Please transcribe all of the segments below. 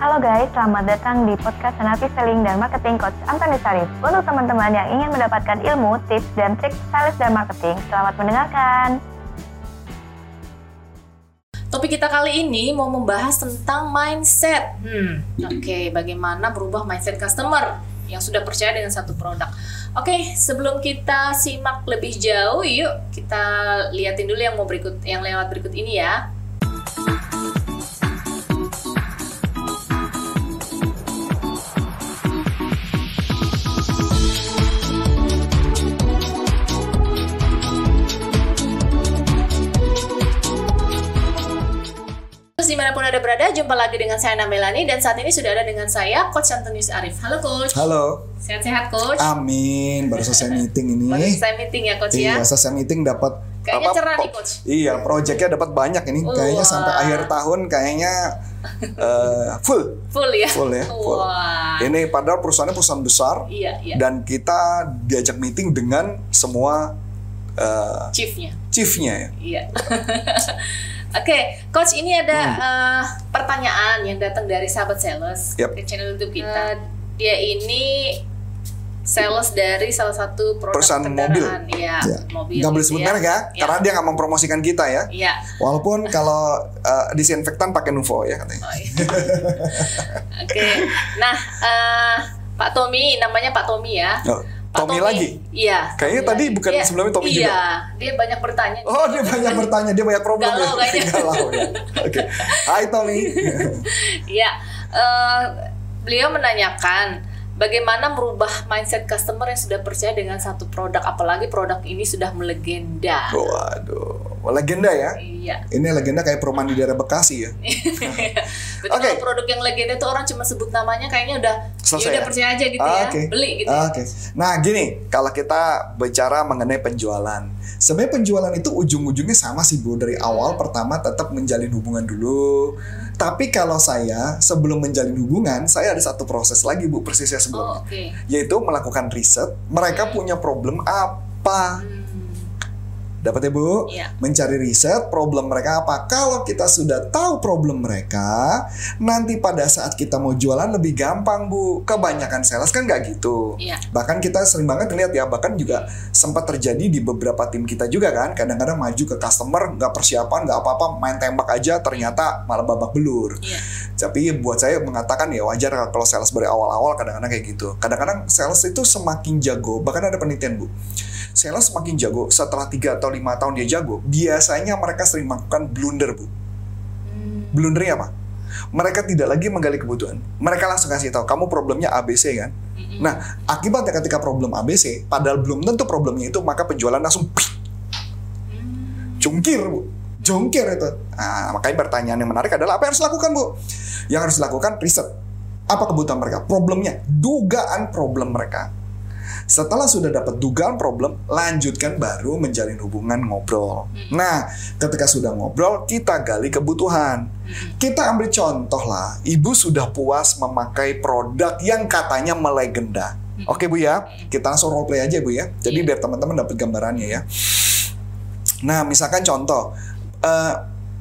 Halo guys, selamat datang di podcast Senapi Selling dan Marketing Coach Antoni Sarif. Untuk teman-teman yang ingin mendapatkan ilmu, tips, dan trik sales dan marketing, selamat mendengarkan. Topik kita kali ini mau membahas tentang mindset. Hmm, oke, okay, bagaimana berubah mindset customer yang sudah percaya dengan satu produk. Oke, okay, sebelum kita simak lebih jauh, yuk kita liatin dulu yang mau berikut, yang lewat berikut ini ya. Di mana pun Anda berada, jumpa lagi dengan saya Namelani dan saat ini sudah ada dengan saya Coach Antonius Arif. Halo Coach. Halo. Sehat-sehat Coach. Amin. Baru selesai meeting ini. Baru selesai meeting ya Coach ya. Iya, selesai meeting dapat Kayaknya apa, cerah nih Coach. Iya, proyeknya dapat banyak ini. Kayaknya sampai akhir tahun kayaknya uh, full. Full ya. Full ya. Full. Wah. Ini padahal perusahaannya perusahaan besar. Iya, iya. Dan kita diajak meeting dengan semua uh, chiefnya. Chiefnya ya. Iya. Oke, okay, coach ini ada hmm. uh, pertanyaan yang datang dari sahabat sales yep. ke channel YouTube kita. Uh, dia ini sales dari salah satu produk perusahaan kendaraan. mobil. Iya, ya. mobil. Gak boleh sebut ya. merek ya, ya, karena dia nggak mempromosikan kita ya. Iya. Walaupun kalau uh, disinfektan pakai Nuvo ya katanya. Oh, iya. Oke, okay. nah uh, Pak Tommy, namanya Pak Tommy ya. Oh. Tommy, Tommy lagi? Iya. Kayaknya tadi lagi. bukan iya, sebelumnya Tommy iya, juga. Iya, dia banyak bertanya. Oh, dia banyak bertanya, dia banyak problem Galau ya. kayaknya. Galau ya. Oke. Okay. Hai Tommy. Iya. uh, beliau menanyakan bagaimana merubah mindset customer yang sudah percaya dengan satu produk apalagi produk ini sudah melegenda. Waduh, legenda ya? Iya. Ini legenda kayak perumahan di daerah Bekasi ya. Betul okay. produk yang legenda itu orang cuma sebut namanya kayaknya udah Selesai ya udah ya? percaya aja gitu ah, ya, okay. beli gitu. Ah, Oke. Okay. Nah, gini, kalau kita bicara mengenai penjualan. Sebenarnya penjualan itu ujung-ujungnya sama sih Bu dari awal hmm. pertama tetap menjalin hubungan dulu. Hmm. Tapi kalau saya sebelum menjalin hubungan, saya ada satu proses lagi Bu persisnya sebelumnya. Oh, okay. Yaitu melakukan riset, mereka hmm. punya problem apa. Hmm Dapat ya Bu? Iya. Mencari riset problem mereka apa. Kalau kita sudah tahu problem mereka, nanti pada saat kita mau jualan lebih gampang Bu. Kebanyakan sales kan nggak gitu. Iya. Bahkan kita sering banget lihat ya, bahkan juga sempat terjadi di beberapa tim kita juga kan. Kadang-kadang maju ke customer, nggak persiapan, nggak apa-apa, main tembak aja, ternyata malah babak belur. Iya. Tapi buat saya mengatakan ya wajar kalau sales dari awal-awal kadang-kadang kayak gitu. Kadang-kadang sales itu semakin jago, bahkan ada penelitian Bu sales semakin jago setelah tiga atau lima tahun dia jago, biasanya mereka sering melakukan blunder, Bu. Hmm. Blundernya apa? Mereka tidak lagi menggali kebutuhan. Mereka langsung kasih tahu, kamu problemnya ABC kan? Hmm. Nah, akibatnya ketika problem ABC, padahal belum tentu problemnya itu, maka penjualan langsung pih, hmm. jungkir, Bu. Jungkir itu. Nah, makanya pertanyaan yang menarik adalah apa yang harus dilakukan, Bu? Yang harus dilakukan riset. Apa kebutuhan mereka? Problemnya, dugaan problem mereka setelah sudah dapat dugaan problem, lanjutkan baru menjalin hubungan ngobrol. Hmm. Nah, ketika sudah ngobrol, kita gali kebutuhan. Hmm. Kita ambil contoh lah, ibu sudah puas memakai produk yang katanya melegenda. Hmm. Oke bu ya, kita langsung role play aja bu ya. Jadi yeah. biar teman-teman dapat gambarannya ya. Nah, misalkan contoh, uh,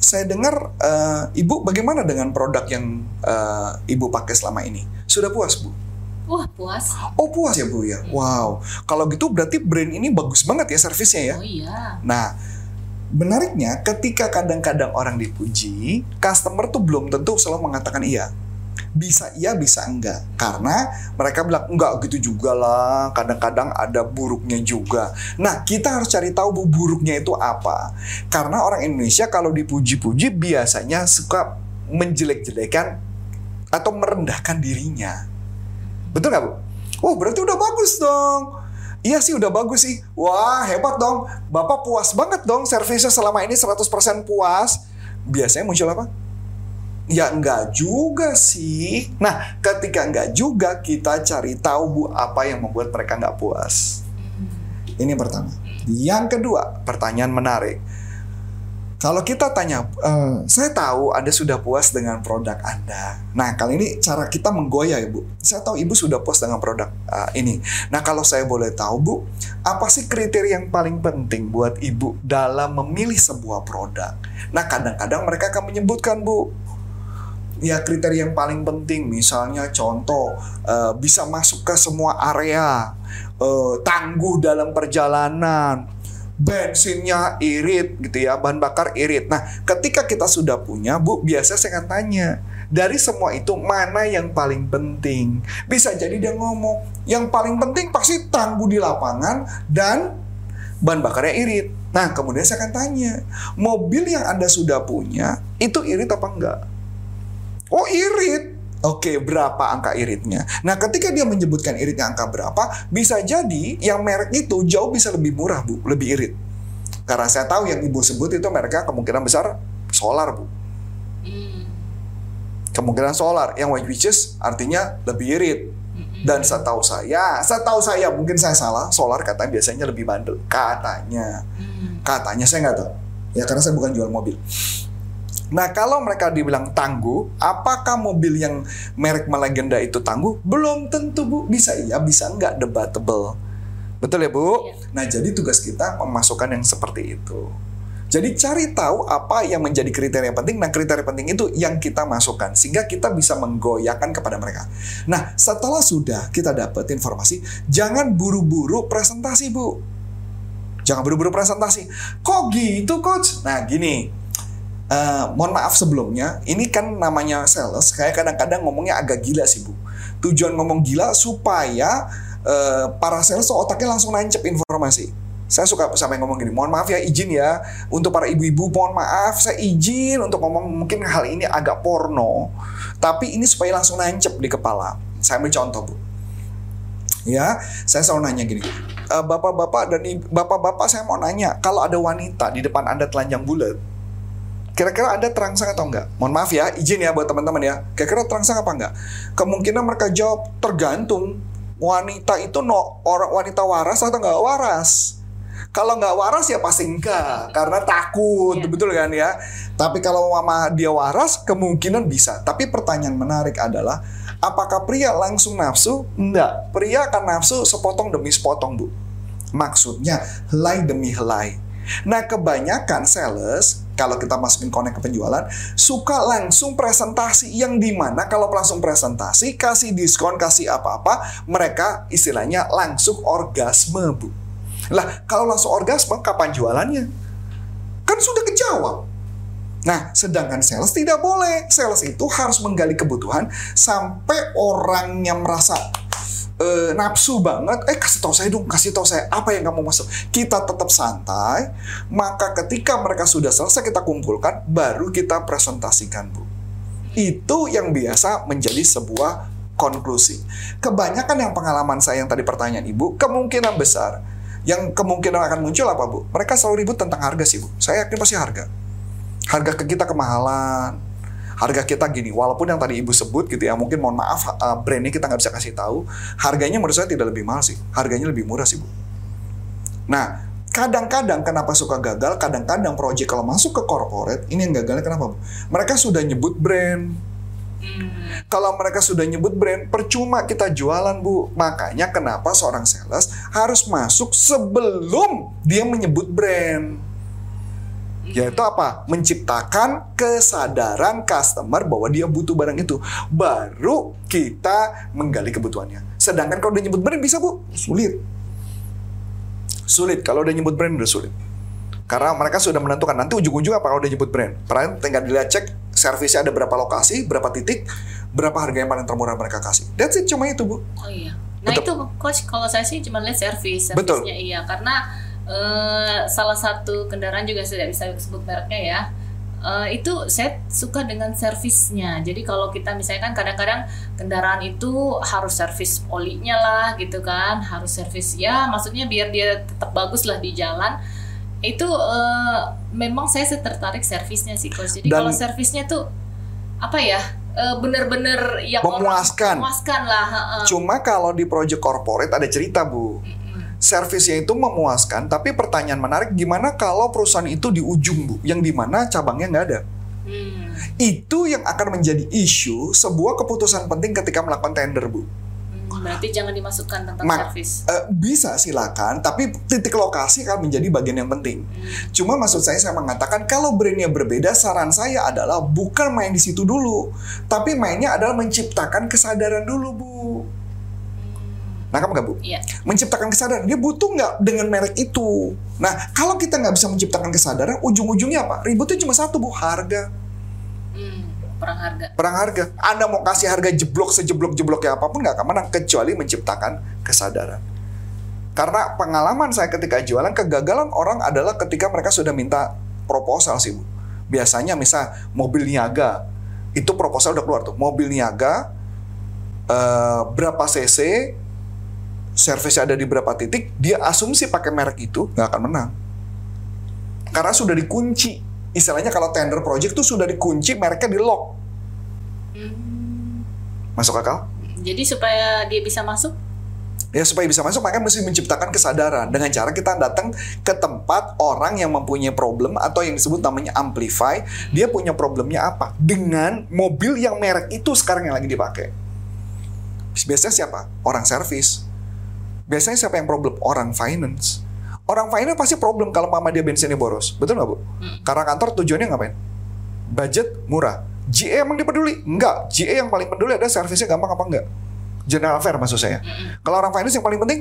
saya dengar uh, ibu bagaimana dengan produk yang uh, ibu pakai selama ini? Sudah puas bu? Wah puas. Oh puas ya bu ya. Wow. Kalau gitu berarti brand ini bagus banget ya servisnya ya. Oh iya. Nah menariknya ketika kadang-kadang orang dipuji, customer tuh belum tentu selalu mengatakan iya. Bisa iya bisa enggak karena mereka bilang enggak gitu juga lah kadang-kadang ada buruknya juga nah kita harus cari tahu bu buruknya itu apa karena orang Indonesia kalau dipuji-puji biasanya suka menjelek-jelekan atau merendahkan dirinya Betul nggak Bu? Oh berarti udah bagus dong. Iya sih udah bagus sih. Wah hebat dong. Bapak puas banget dong servisnya selama ini 100% puas. Biasanya muncul apa? Ya enggak juga sih. Nah ketika enggak juga kita cari tahu Bu apa yang membuat mereka enggak puas. Ini yang pertama. Yang kedua pertanyaan menarik kalau kita tanya, e, saya tahu Anda sudah puas dengan produk Anda. Nah, kali ini cara kita menggoyah, Ibu. Saya tahu Ibu sudah puas dengan produk uh, ini. Nah, kalau saya boleh tahu, Bu, apa sih kriteria yang paling penting buat Ibu dalam memilih sebuah produk? Nah, kadang-kadang mereka akan menyebutkan, Bu, ya kriteria yang paling penting misalnya contoh eh, bisa masuk ke semua area eh, tangguh dalam perjalanan bensinnya irit gitu ya bahan bakar irit. Nah ketika kita sudah punya bu biasa saya akan tanya dari semua itu mana yang paling penting? Bisa jadi dia ngomong yang paling penting pasti tangguh di lapangan dan bahan bakarnya irit. Nah kemudian saya akan tanya mobil yang anda sudah punya itu irit apa enggak? Oh irit Oke, berapa angka iritnya? Nah, ketika dia menyebutkan iritnya angka berapa, bisa jadi yang merek itu jauh bisa lebih murah, Bu, lebih irit. Karena saya tahu yang Ibu sebut itu mereknya kemungkinan besar solar, Bu. Hmm. Kemungkinan solar, yang which is artinya lebih irit. Dan setahu saya, setahu saya mungkin saya salah, solar katanya biasanya lebih bandel. Katanya. Hmm. Katanya saya nggak tahu. Ya karena saya bukan jual mobil. Nah kalau mereka dibilang tangguh, apakah mobil yang merek melegenda itu tangguh? Belum tentu bu, bisa iya, bisa enggak, debatable. Betul ya bu? Iya. Nah jadi tugas kita memasukkan yang seperti itu. Jadi cari tahu apa yang menjadi kriteria penting. Nah kriteria penting itu yang kita masukkan sehingga kita bisa menggoyahkan kepada mereka. Nah setelah sudah kita dapat informasi, jangan buru-buru presentasi bu. Jangan buru-buru presentasi. Kok gitu coach? Nah gini, Eh, mohon maaf sebelumnya, ini kan namanya sales. Kayak kadang-kadang ngomongnya agak gila sih bu. Tujuan ngomong gila supaya eh, para sales tuh otaknya langsung nancep informasi. Saya suka sampai ngomong gini, mohon maaf ya izin ya untuk para ibu-ibu, mohon maaf saya izin untuk ngomong mungkin hal ini agak porno, tapi ini supaya langsung nancep di kepala. Saya ambil contoh bu. Ya, saya selalu nanya gini, "Eh, bapak-bapak dan bapak-bapak saya mau nanya, kalau ada wanita di depan anda telanjang bulat, Kira-kira Anda terangsang atau enggak? Mohon maaf ya, izin ya buat teman-teman ya. Kira-kira terangsang apa enggak? Kemungkinan mereka jawab tergantung. Wanita itu no, orang wanita waras atau enggak waras? Kalau nggak waras ya pasti enggak, karena takut, Iya. betul kan ya? Tapi kalau mama dia waras, kemungkinan bisa. Tapi pertanyaan menarik adalah, apakah pria langsung nafsu? Enggak, pria akan nafsu sepotong demi sepotong, Bu. Maksudnya, helai demi helai. Nah, kebanyakan sales, kalau kita masukin connect ke penjualan, suka langsung presentasi yang di mana kalau langsung presentasi, kasih diskon, kasih apa-apa, mereka istilahnya langsung orgasme, Bu. Lah, kalau langsung orgasme, kapan jualannya? Kan sudah kejawab. Nah, sedangkan sales tidak boleh. Sales itu harus menggali kebutuhan sampai orangnya merasa eh, nafsu banget. Eh, kasih tahu saya dong, kasih tahu saya apa yang kamu maksud. Kita tetap santai. Maka ketika mereka sudah selesai kita kumpulkan, baru kita presentasikan, Bu. Itu yang biasa menjadi sebuah konklusi. Kebanyakan yang pengalaman saya yang tadi pertanyaan Ibu, kemungkinan besar yang kemungkinan akan muncul apa, Bu? Mereka selalu ribut tentang harga sih, Bu. Saya yakin pasti harga. Harga ke kita kemahalan. Harga kita gini, walaupun yang tadi ibu sebut gitu ya, mungkin mohon maaf uh, brandnya kita nggak bisa kasih tahu. Harganya menurut saya tidak lebih mahal sih, harganya lebih murah sih bu. Nah, kadang-kadang kenapa suka gagal? Kadang-kadang project kalau masuk ke corporate, ini yang gagalnya kenapa bu? Mereka sudah nyebut brand, Hmm. kalau mereka sudah nyebut brand, percuma kita jualan, Bu. Makanya kenapa seorang sales harus masuk sebelum dia menyebut brand. Yaitu apa? Menciptakan kesadaran customer bahwa dia butuh barang itu. Baru kita menggali kebutuhannya. Sedangkan kalau udah nyebut brand bisa, Bu? Sulit. Sulit. Kalau udah nyebut brand udah sulit. Karena mereka sudah menentukan nanti ujung-ujung apa kalau udah nyebut brand. Padahal tinggal dilihat cek servisnya ada berapa lokasi, berapa titik, berapa harga yang paling termurah mereka kasih. That's it, cuma itu, Bu. Oh iya. Nah Betul. itu coach kalau saya sih cuma lihat servis, Betul. servisnya iya karena eh, salah satu kendaraan juga saya tidak bisa sebut mereknya ya. Eh, itu saya suka dengan servisnya. Jadi kalau kita misalnya kan kadang-kadang kendaraan itu harus servis olinya lah gitu kan, harus servis ya maksudnya biar dia tetap bagus lah di jalan. Itu eh, memang saya tertarik servisnya sih coach. Jadi Dan- kalau servisnya tuh apa ya? bener-bener yang Memuaskan. memuaskan lah. Cuma kalau di project corporate ada cerita, Bu. Servisnya itu memuaskan, tapi pertanyaan menarik gimana kalau perusahaan itu di ujung, Bu, yang di mana cabangnya nggak ada. Hmm. Itu yang akan menjadi isu sebuah keputusan penting ketika melakukan tender, Bu. Hmm. Hmm, berarti jangan dimasukkan tentang Ma- service. Eh, bisa silakan, tapi titik lokasi akan menjadi bagian yang penting. Cuma maksud saya saya mengatakan kalau brandnya berbeda, saran saya adalah bukan main di situ dulu, tapi mainnya adalah menciptakan kesadaran dulu bu. Nah kamu nggak bu? Iya. Menciptakan kesadaran, dia butuh nggak dengan merek itu. Nah kalau kita nggak bisa menciptakan kesadaran, ujung-ujungnya apa? Ributnya cuma satu bu, harga. Hmm, perang harga. Perang harga. Anda mau kasih harga jeblok sejeblok-jebloknya apa pun nggak akan menang kecuali menciptakan kesadaran. Karena pengalaman saya ketika jualan kegagalan orang adalah ketika mereka sudah minta proposal sih bu. Biasanya misal mobil niaga itu proposal udah keluar tuh mobil niaga eh, berapa cc servis ada di berapa titik dia asumsi pakai merek itu nggak akan menang. Karena sudah dikunci. Istilahnya kalau tender project tuh sudah dikunci mereknya di lock Hmm, masuk akal? Jadi supaya dia bisa masuk, ya supaya bisa masuk makanya mesti menciptakan kesadaran. Dengan cara kita datang ke tempat orang yang mempunyai problem atau yang disebut namanya amplify dia punya problemnya apa? Dengan mobil yang merek itu sekarang yang lagi dipakai. Biasanya siapa? Orang service biasanya siapa yang problem? Orang finance. Orang finance pasti problem kalau mama dia bensinnya boros. Betul nggak bu? Karena kantor tujuannya ngapain? Budget murah. GE emang dia peduli? Enggak GE yang paling peduli ada servisnya gampang apa enggak general fair maksud saya. Kalau orang finance yang paling penting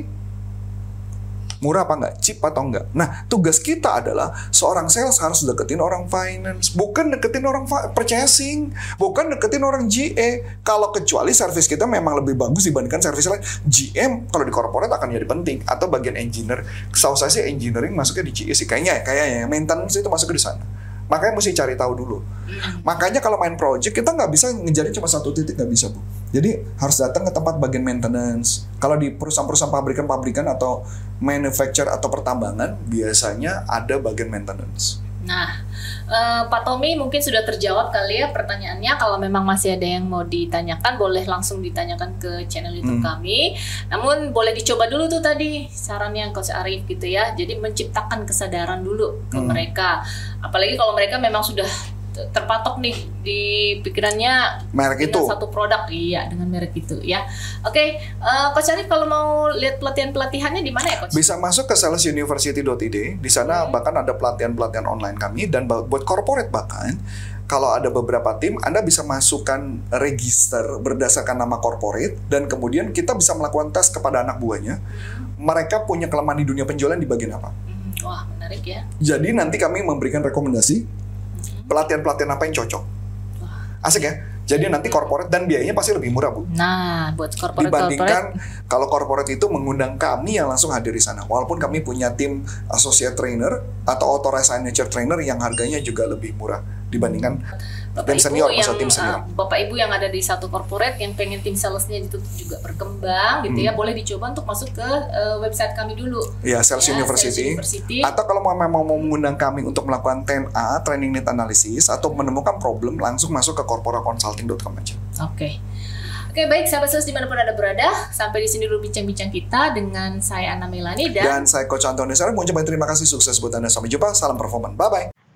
murah apa enggak, cheap atau enggak. Nah, tugas kita adalah seorang sales harus deketin orang finance, bukan deketin orang purchasing, bukan deketin orang GE. Kalau kecuali service kita memang lebih bagus dibandingkan service lain. GM kalau di corporate akan jadi penting atau bagian engineer. Setahu saya sih engineering masuknya di GE sih kayaknya ya, kayaknya maintenance itu masuknya di sana. Makanya mesti cari tahu dulu. Makanya kalau main project kita nggak bisa ngejarin cuma satu titik nggak bisa bu. Jadi harus datang ke tempat bagian maintenance. Kalau di perusahaan-perusahaan pabrikan-pabrikan atau manufacture atau pertambangan biasanya ada bagian maintenance. Nah, eh, Pak Tommy mungkin sudah terjawab kali ya pertanyaannya. Kalau memang masih ada yang mau ditanyakan, boleh langsung ditanyakan ke channel YouTube Hmm. kami. Namun boleh dicoba dulu tuh tadi sarannya Coach Arif gitu ya. Jadi menciptakan kesadaran dulu ke Hmm. mereka. Apalagi kalau mereka memang sudah terpatok nih di pikirannya Merek itu. satu produk, iya dengan merek itu ya. Oke, eh, Coach Arif kalau mau lihat pelatihan pelatihannya di mana ya Coach? Bisa masuk ke salesuniversity.id. Di sana Oke. bahkan ada pelatihan-pelatihan online kami dan buat corporate bahkan kalau ada beberapa tim Anda bisa masukkan register berdasarkan nama corporate dan kemudian kita bisa melakukan tes kepada anak buahnya. Mereka punya kelemahan di dunia penjualan di bagian apa? Hmm, Wah menarik ya. Jadi nanti kami memberikan rekomendasi pelatihan-pelatihan apa yang cocok. Asik ya? Jadi nanti corporate dan biayanya pasti lebih murah, Bu. Nah, buat corporate Dibandingkan kalau corporate itu mengundang kami yang langsung hadir di sana. Walaupun kami punya tim associate trainer atau authorized signature trainer yang harganya juga lebih murah dibandingkan Bapak tim Ibu senior, yang masa tim senior. uh, Bapak Ibu yang ada di satu corporate yang pengen tim salesnya itu juga berkembang gitu Hmm. ya, boleh dicoba untuk masuk ke uh, website kami dulu. ya Sales Ya, University. Sales University. Atau kalau mau memang mau mengundang kami untuk melakukan 10A training need analysis atau menemukan problem langsung masuk ke corporateconsulting.com aja. Oke. Oke baik sahabat sales di mana pun anda berada sampai di sini dulu bincang-bincang kita dengan saya Ana Melani dan, Dan saya Coach Antoni Sarah mengucapkan terima kasih sukses buat Anda. Sampai jumpa. Salam performan. Bye bye.